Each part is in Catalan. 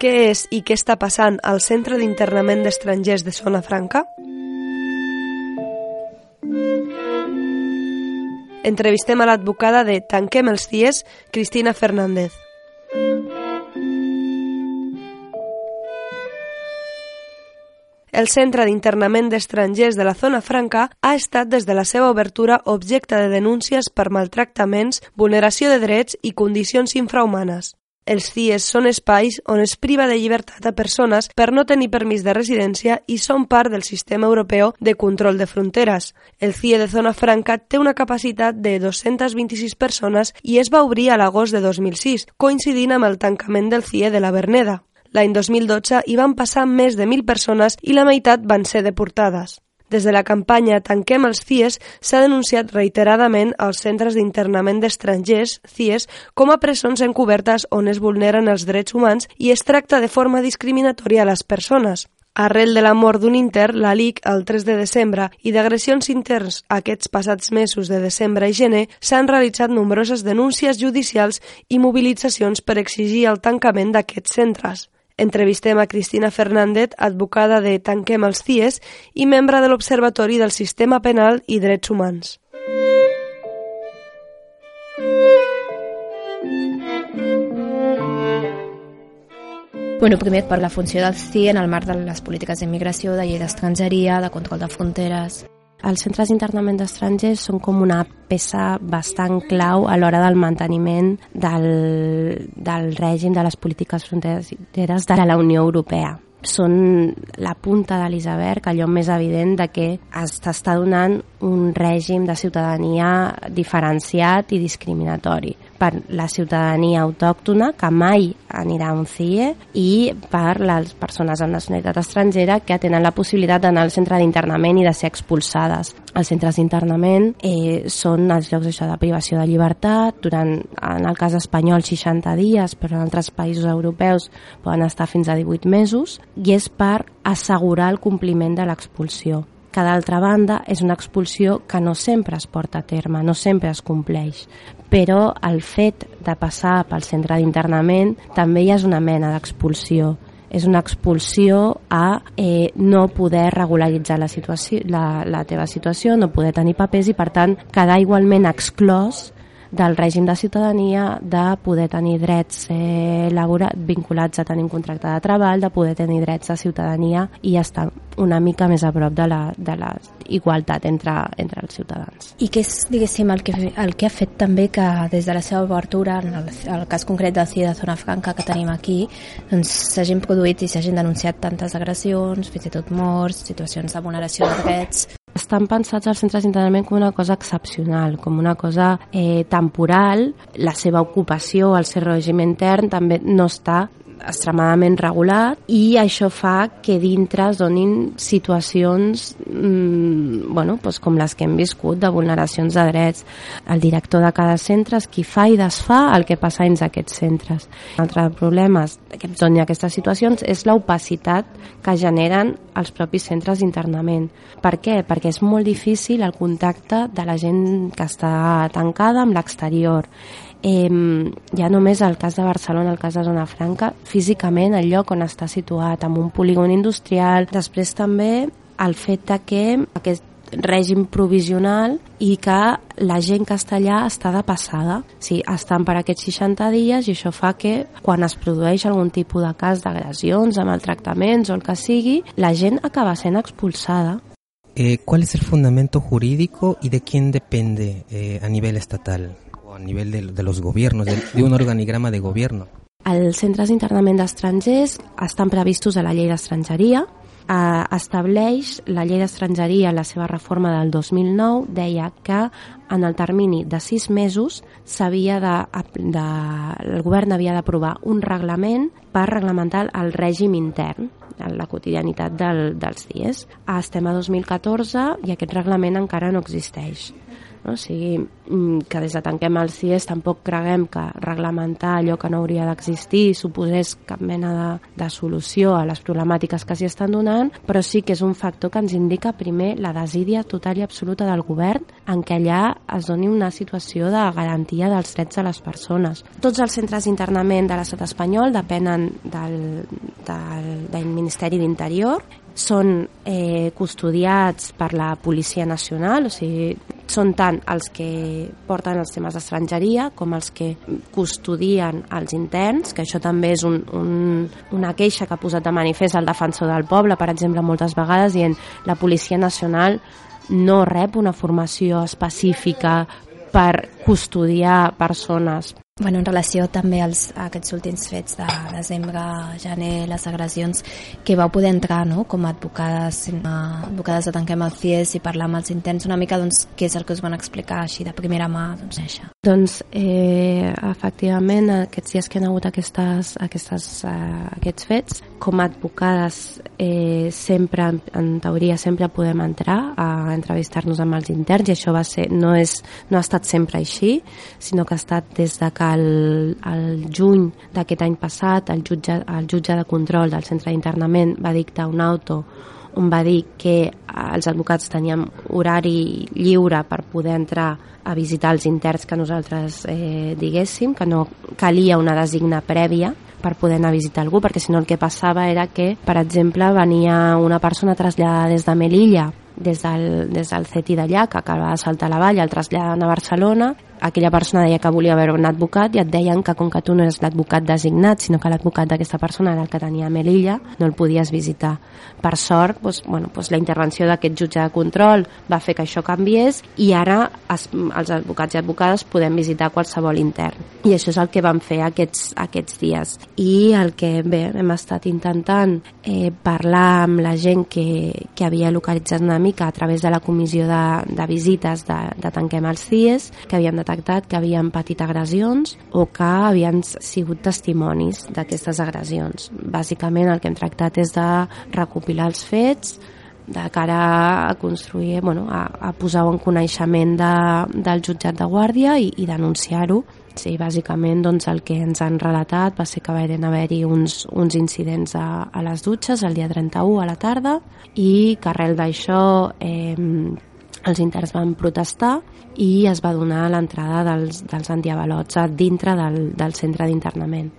Què és i què està passant al Centre d'Internament d'Estrangers de Zona Franca? Entrevistem a l'advocada de Tanquem els CIES, Cristina Fernández. El Centre d'Internament d'Estrangers de la Zona Franca ha estat des de la seva obertura objecte de denúncies per maltractaments, vulneració de drets i condicions infrahumanes. Els CIES són espais on es priva de llibertat a persones per no tenir permís de residència i són part del sistema europeu de control de fronteres. El CIE de Zona Franca té una capacitat de 226 persones i es va obrir a l'agost de 2006, coincidint amb el tancament del CIE de la Verneda. L'any 2012 hi van passar més de 1.000 persones i la meitat van ser deportades. Des de la campanya Tanquem els CIES s'ha denunciat reiteradament als centres d'internament d'estrangers, CIES, com a presons encobertes on es vulneren els drets humans i es tracta de forma discriminatòria a les persones. Arrel de la mort d'un inter, la LIC, el 3 de desembre, i d'agressions interns aquests passats mesos de desembre i gener, s'han realitzat nombroses denúncies judicials i mobilitzacions per exigir el tancament d'aquests centres. Entrevistem a Cristina Fernández, advocada de Tanquem els CIES i membre de l'Observatori del Sistema Penal i Drets Humans. Bueno, primer per la funció del CIE en el marc de les polítiques d'immigració, de llei d'estrangeria, de control de fronteres. Els centres d'internament d'estrangers són com una peça bastant clau a l'hora del manteniment del, del règim de les polítiques fronteres de la Unió Europea. Són la punta de l'iceberg, allò més evident de que s'està donant un règim de ciutadania diferenciat i discriminatori per la ciutadania autòctona, que mai anirà a un CIE, i per les persones amb nacionalitat estrangera que tenen la possibilitat d'anar al centre d'internament i de ser expulsades. Els centres d'internament eh, són els llocs això, de privació de llibertat, durant, en el cas espanyol, 60 dies, però en altres països europeus poden estar fins a 18 mesos, i és per assegurar el compliment de l'expulsió que d'altra banda és una expulsió que no sempre es porta a terme, no sempre es compleix, però el fet de passar pel centre d'internament també hi és una mena d'expulsió. És una expulsió a eh, no poder regularitzar la, situació, la, la teva situació, no poder tenir papers i per tant quedar igualment exclòs del règim de ciutadania, de poder tenir drets eh, laboral, vinculats a tenir un contracte de treball, de poder tenir drets de ciutadania i estar una mica més a prop de la, de la igualtat entre, entre els ciutadans. I què és, diguéssim, el que, el que ha fet també que des de la seva obertura, en el, el cas concret del CIE de Zona Franca que tenim aquí, doncs s'hagin produït i s'hagin denunciat tantes agressions, fins i tot morts, situacions de vulneració de drets estan pensats els centres d'internament com una cosa excepcional, com una cosa eh, temporal. La seva ocupació, el seu règim intern, també no està extremadament regulat i això fa que dintre es donin situacions mmm, bueno, doncs com les que hem viscut de vulneracions de drets. El director de cada centre és qui fa i desfà el que passa dins aquests centres. Un altre problema que doni aquestes situacions és l'opacitat que generen els propis centres d'internament. Per què? Perquè és molt difícil el contacte de la gent que està tancada amb l'exterior eh, ja només el cas de Barcelona, el cas de Zona Franca, físicament el lloc on està situat, amb un polígon industrial, després també el fet que aquest règim provisional i que la gent que està allà està de passada. Sí, estan per aquests 60 dies i això fa que quan es produeix algun tipus de cas d'agressions, de maltractaments o el que sigui, la gent acaba sent expulsada. Eh, ¿Cuál es el fundamento jurídico y de quién depende eh, a nivel estatal? a nivel de, de los gobiernos, de, de un organigrama de gobierno. Els centres d'internament d'estrangers estan previstos a la llei d'estrangeria, eh, estableix la llei d'estrangeria, la seva reforma del 2009, deia que en el termini de sis mesos s'havia de, de, el govern havia d'aprovar un reglament per reglamentar el règim intern la quotidianitat del, dels dies. Estem a 2014 i aquest reglament encara no existeix. O sigui, mm, que des de Tanquem el CIES tampoc creguem que reglamentar allò que no hauria d'existir suposés cap mena de, de solució a les problemàtiques que s'hi estan donant, però sí que és un factor que ens indica primer la desídia total i absoluta del govern en què allà es doni una situació de garantia dels drets de les persones. Tots els centres d'internament de l'estat espanyol depenen del, del, del Ministeri d'Interior són eh, custodiats per la Policia Nacional, o sigui, són tant els que porten els temes d'estrangeria com els que custodien els interns, que això també és un, un, una queixa que ha posat de manifest el defensor del poble, per exemple, moltes vegades, dient la Policia Nacional no rep una formació específica per custodiar persones Bueno, en relació també als, a aquests últims fets de desembre, gener, les agressions, que vau poder entrar no? com a advocades, advocades de Tanquem el CIES i parlar amb els interns una mica doncs, què és el que us van explicar així de primera mà? Doncs, això. doncs eh, efectivament, aquests dies que han hagut aquestes, aquestes, eh, aquests fets, com a advocades eh, sempre, en teoria, sempre podem entrar a entrevistar-nos amb els interns i això va ser, no, és, no ha estat sempre així, sinó que ha estat des de que el, el juny d'aquest any passat el jutge, el jutge de control del centre d'internament va dictar un auto on va dir que els advocats teníem horari lliure per poder entrar a visitar els interns que nosaltres eh, diguéssim, que no calia una designa prèvia per poder anar a visitar algú, perquè si no el que passava era que, per exemple, venia una persona traslladada des de Melilla des del, des del CETI d'allà, que acaba de saltar la vall, el traslladen a Barcelona aquella persona deia que volia veure un advocat i et deien que com que tu no eres l'advocat designat, sinó que l'advocat d'aquesta persona era el que tenia a Melilla, no el podies visitar. Per sort, doncs, bueno, doncs la intervenció d'aquest jutge de control va fer que això canviés i ara es, els advocats i advocades podem visitar qualsevol intern. I això és el que vam fer aquests, aquests dies. I el que bé, hem estat intentant eh, parlar amb la gent que, que havia localitzat una mica a través de la comissió de, de visites de, de Tanquem els CIES, que havien de detectat que havien patit agressions o que havien sigut testimonis d'aquestes agressions. Bàsicament el que hem tractat és de recopilar els fets, de cara a construir, bueno, a, a posar en coneixement de, del jutjat de guàrdia i, i denunciar-ho. Sí, bàsicament doncs, el que ens han relatat va ser que van haver-hi uns, uns incidents a, a les dutxes el dia 31 a la tarda i que arrel d'això eh, els interns van protestar i es va donar l'entrada dels, dels antiavalots dintre del, del centre d'internament.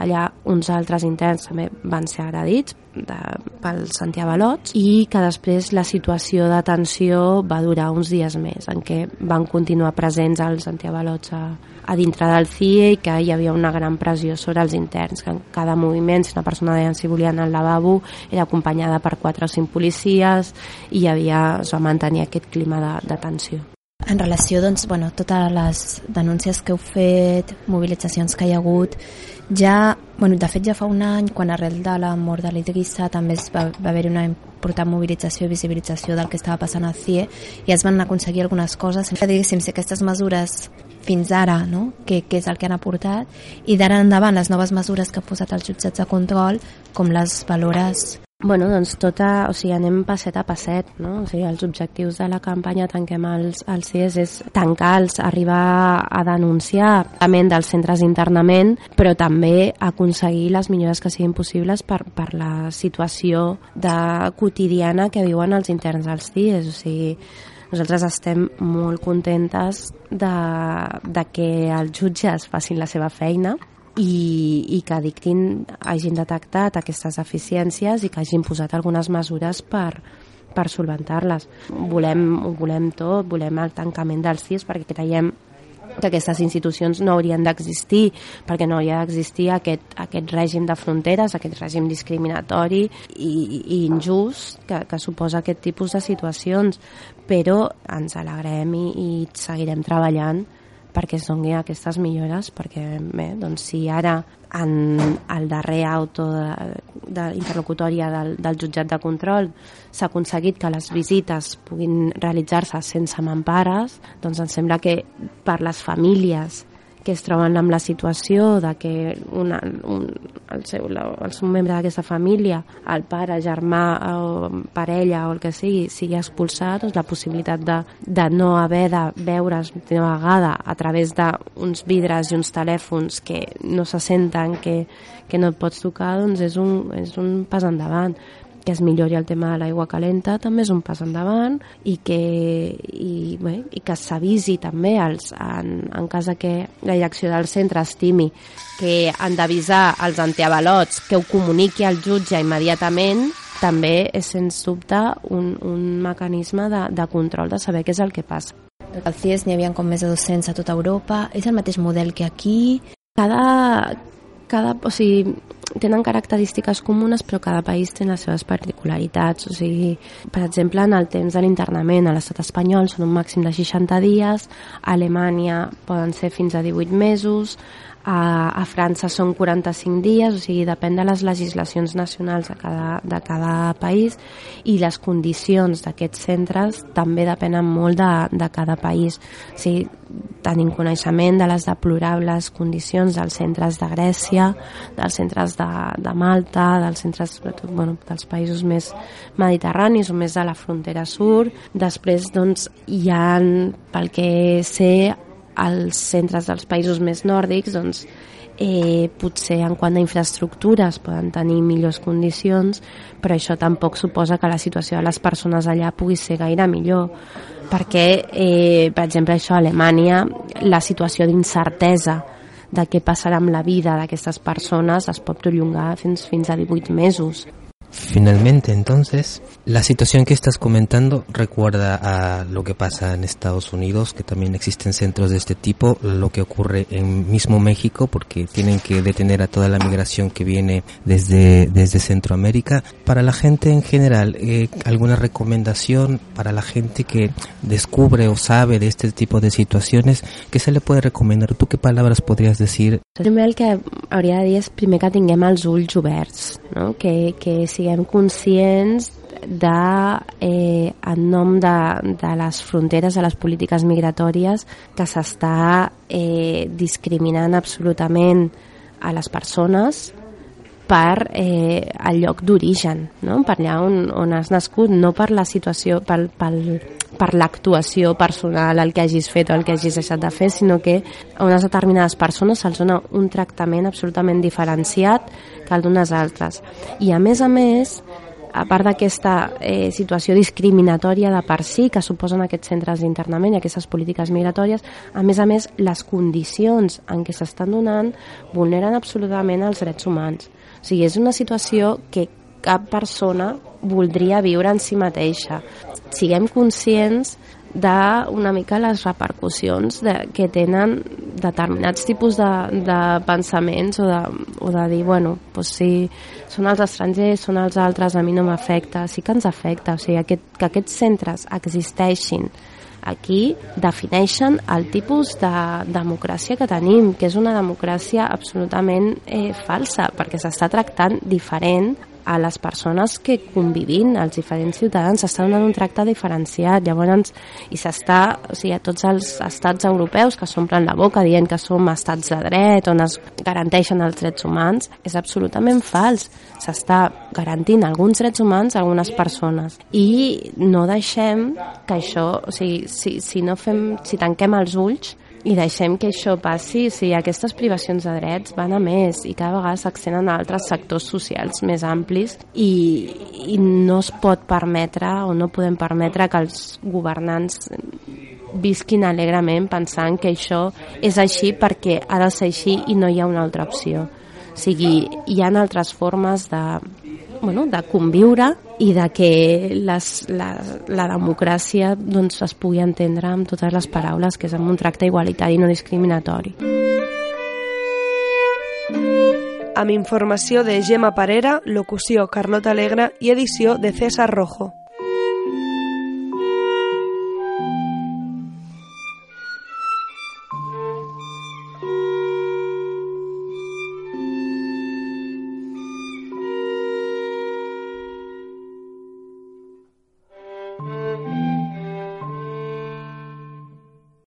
Allà uns altres interns també van ser agredits de, pels antiavalots i que després la situació de tensió va durar uns dies més, en què van continuar presents els antiavalots a, a dintre del CIE i que hi havia una gran pressió sobre els interns, que en cada moviment, si una persona deia si volia anar al lavabo, era acompanyada per quatre o cinc policies i hi havia, es va mantenir aquest clima de, de tensió. En relació, doncs, bueno, totes les denúncies que heu fet, mobilitzacions que hi ha hagut, ja, bueno, de fet ja fa un any, quan arrel de la mort de l'Idrissa també es va, va haver una important mobilització i visibilització del que estava passant al CIE i es van aconseguir algunes coses. Diguéssim, si aquestes mesures fins ara, no? que, que és el que han aportat, i d'ara endavant les noves mesures que ha posat els jutjats de control, com les valores Bueno, doncs tota, o sigui, anem passet a passet, no? O sigui, els objectius de la campanya Tanquem els, els CIES és tancar-los, arribar a denunciar també dels centres d'internament, però també aconseguir les millores que siguin possibles per, per la situació de quotidiana que viuen els interns als CIES, o sigui, nosaltres estem molt contentes de, de que els jutges facin la seva feina, i, i que dictin hagin detectat aquestes deficiències i que hagin posat algunes mesures per, per solventar-les. Volem, ho volem tot, volem el tancament dels CIS perquè creiem que aquestes institucions no haurien d'existir perquè no hauria d'existir aquest, aquest règim de fronteres, aquest règim discriminatori i, i injust que, que suposa aquest tipus de situacions però ens alegrem i, i seguirem treballant perquè es doni aquestes millores perquè bé, doncs si ara en el darrer auto de, de interlocutòria del, del jutjat de control s'ha aconseguit que les visites puguin realitzar-se sense mampares, doncs em sembla que per les famílies que es troben amb la situació de que una, un, el, seu, la, el seu membre d'aquesta família, el pare, germà o parella o el que sigui, sigui expulsat, doncs la possibilitat de, de no haver de veure's de vegada a través d'uns vidres i uns telèfons que no se senten, que, que no et pots tocar, doncs és un, és un pas endavant que es millori el tema de l'aigua calenta també és un pas endavant i que, i, bé, i que s'avisi també als, en, en cas que la direcció del centre estimi que han d'avisar els antiavalots que ho comuniqui al jutge immediatament també és sens dubte un, un mecanisme de, de control de saber què és el que passa. Al CIES n'hi havia com més de 200 a tota Europa, és el mateix model que aquí. Cada, cada, o sigui, tenen característiques comunes però cada país té les seves particularitats. O sigui, per exemple en el temps de l'internament a l'estat espanyol són un màxim de 60 dies a Alemanya poden ser fins a 18 mesos a, a França són 45 dies, o sigui, depèn de les legislacions nacionals de cada, de cada país i les condicions d'aquests centres també depenen molt de, de cada país. O sigui, tenim coneixement de les deplorables condicions dels centres de Grècia, dels centres de, de Malta, dels centres bueno, dels països més mediterranis o més de la frontera sud. Després, doncs, hi ha, pel que sé, als centres dels països més nòrdics doncs, eh, potser en quant a infraestructures poden tenir millors condicions, però això tampoc suposa que la situació de les persones allà pugui ser gaire millor perquè, eh, per exemple, això a Alemanya, la situació d'incertesa de què passarà amb la vida d'aquestes persones es pot prolongar fins, fins a 18 mesos. Finalmente, entonces, la situación que estás comentando recuerda a lo que pasa en Estados Unidos, que también existen centros de este tipo, lo que ocurre en mismo México, porque tienen que detener a toda la migración que viene desde, desde Centroamérica. Para la gente en general, eh, ¿alguna recomendación para la gente que descubre o sabe de este tipo de situaciones? ¿Qué se le puede recomendar? ¿Tú qué palabras podrías decir? Primer que hauria de dir és primer que tinguem els ulls oberts, no? que, que si siguem conscients de, eh, en nom de, de les fronteres, de les polítiques migratòries, que s'està eh, discriminant absolutament a les persones per eh, el lloc d'origen, no? per allà on, on has nascut, no per la situació, pel, pel, per l'actuació personal, el que hagis fet o el que hagis deixat de fer, sinó que a unes determinades persones se'ls dona un tractament absolutament diferenciat que el d'unes altres. I a més a més, a part d'aquesta eh, situació discriminatòria de per si que suposen aquests centres d'internament i aquestes polítiques migratòries, a més a més, les condicions en què s'estan donant vulneren absolutament els drets humans. O sigui, és una situació que cap persona voldria viure en si mateixa. Siguem conscients d'una mica les repercussions de, que tenen determinats tipus de, de pensaments o de, o de dir, bueno, pues sí, són els estrangers, són els altres, a mi no m'afecta, sí que ens afecta, o sigui, aquest, que aquests centres existeixin aquí defineixen el tipus de democràcia que tenim, que és una democràcia absolutament eh, falsa, perquè s'està tractant diferent a les persones que convivint, als diferents ciutadans, s'està donant un tracte diferenciat, llavors, i s'està, o sigui, a tots els estats europeus que s'omplen la boca dient que som estats de dret, on es garanteixen els drets humans, és absolutament fals. S'està garantint alguns drets humans a algunes persones. I no deixem que això, o sigui, si, si no fem, si tanquem els ulls, i deixem que això passi, sigui, aquestes privacions de drets van a més i cada vegada s'accenen a altres sectors socials més amplis i, i no es pot permetre o no podem permetre que els governants visquin alegrement pensant que això és així perquè ha de ser així i no hi ha una altra opció. O sigui, hi ha altres formes de, bueno, de conviure i de que les, la, la democràcia doncs, es pugui entendre amb totes les paraules, que és amb un tracte igualitari i no discriminatori. Amb informació de Gemma Parera, locució Carlota Alegre i edició de César Rojo.